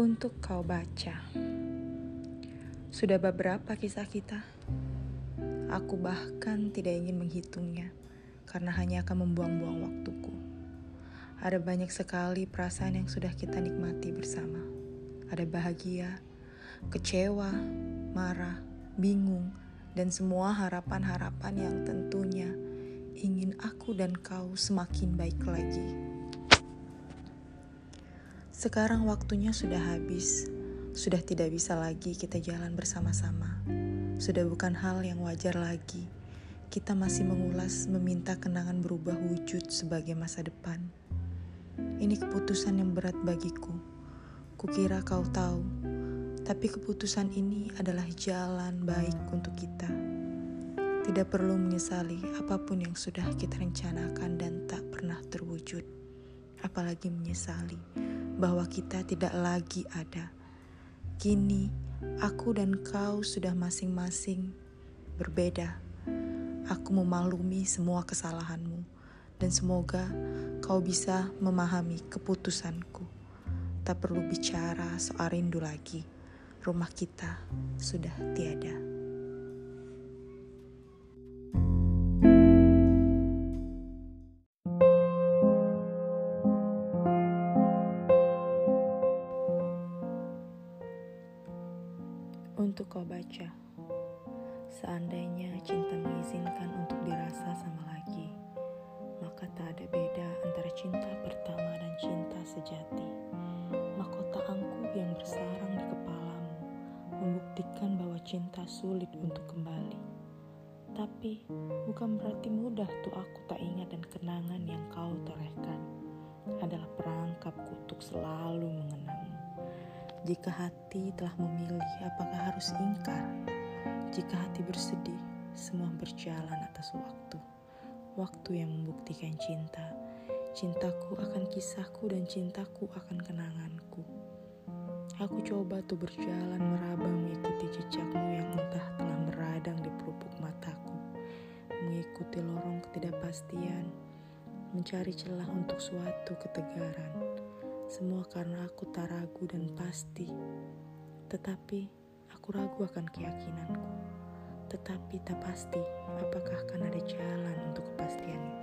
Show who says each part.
Speaker 1: Untuk kau baca, sudah beberapa kisah kita. Aku bahkan tidak ingin menghitungnya karena hanya akan membuang-buang waktuku. Ada banyak sekali perasaan yang sudah kita nikmati bersama. Ada bahagia, kecewa, marah, bingung, dan semua harapan-harapan yang tentunya ingin aku dan kau semakin baik lagi. Sekarang waktunya sudah habis, sudah tidak bisa lagi kita jalan bersama-sama. Sudah bukan hal yang wajar lagi. Kita masih mengulas meminta kenangan berubah wujud sebagai masa depan. Ini keputusan yang berat bagiku. Kukira kau tahu, tapi keputusan ini adalah jalan baik untuk kita. Tidak perlu menyesali apa pun yang sudah kita rencanakan dan tak pernah terwujud, apalagi menyesali bahwa kita tidak lagi ada. Kini, aku dan kau sudah masing-masing berbeda. Aku memaklumi semua kesalahanmu, dan semoga kau bisa memahami keputusanku. Tak perlu bicara soal rindu lagi. Rumah kita sudah tiada. Untuk kau baca, seandainya cinta mengizinkan untuk dirasa sama lagi, maka tak ada beda antara cinta pertama dan cinta sejati. Mahkota angku yang bersarang di kepalamu membuktikan bahwa cinta sulit untuk kembali. Tapi bukan berarti mudah tuh aku tak ingat dan kenangan yang kau torehkan adalah perangkapku untuk selalu mengenang. Jika hati telah memilih, apakah harus ingkar? Jika hati bersedih, semua berjalan atas waktu. Waktu yang membuktikan cinta. Cintaku akan kisahku dan cintaku akan kenanganku. Aku coba tuh berjalan meraba mengikuti jejakmu yang entah telah meradang di pelupuk mataku. Mengikuti lorong ketidakpastian, mencari celah untuk suatu ketegaran semua karena aku tak ragu dan pasti. Tetapi aku ragu akan keyakinanku. Tetapi tak pasti apakah akan ada jalan untuk kepastian.